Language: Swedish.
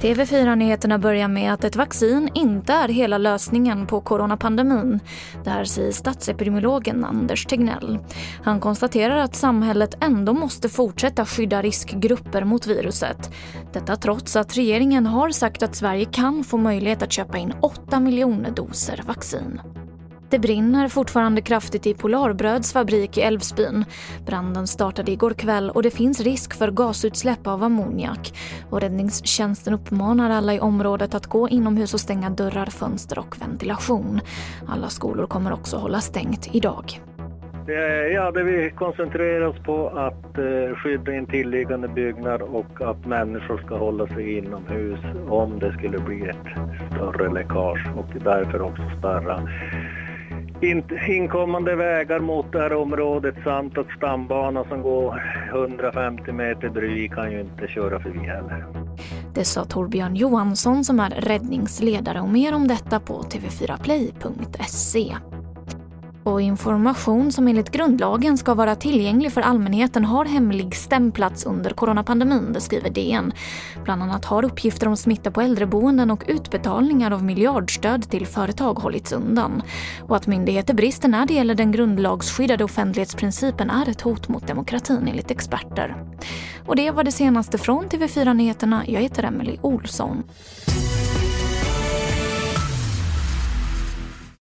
TV4-nyheterna börjar med att ett vaccin inte är hela lösningen på coronapandemin. Det här säger statsepidemiologen Anders Tegnell. Han konstaterar att samhället ändå måste fortsätta skydda riskgrupper mot viruset. Detta trots att regeringen har sagt att Sverige kan få möjlighet att köpa in 8 miljoner doser vaccin. Det brinner fortfarande kraftigt i Polarbröds fabrik i Älvsbyn. Branden startade igår kväll och det finns risk för gasutsläpp av ammoniak. Och räddningstjänsten uppmanar alla i området att gå inomhus och stänga dörrar, fönster och ventilation. Alla skolor kommer också hålla stängt idag. Ja, det vi koncentrerar oss på att eh, skydda intilliggande byggnad och att människor ska hålla sig inomhus om det skulle bli ett större läckage och därför också spärra inkommande vägar mot det här området samt att stambana som går 150 meter bredvid kan ju inte köra förbi heller. Det sa Torbjörn Johansson som är räddningsledare och mer om detta på tv4play.se och information som enligt grundlagen ska vara tillgänglig för allmänheten har hemligstämplats under coronapandemin, det skriver DN. Bland annat har uppgifter om smitta på äldreboenden och utbetalningar av miljardstöd till företag hållits undan. Och att myndigheter brister när det gäller den grundlagsskyddade offentlighetsprincipen är ett hot mot demokratin enligt experter. Och det var det senaste från TV4 Nyheterna. Jag heter Emily Olsson.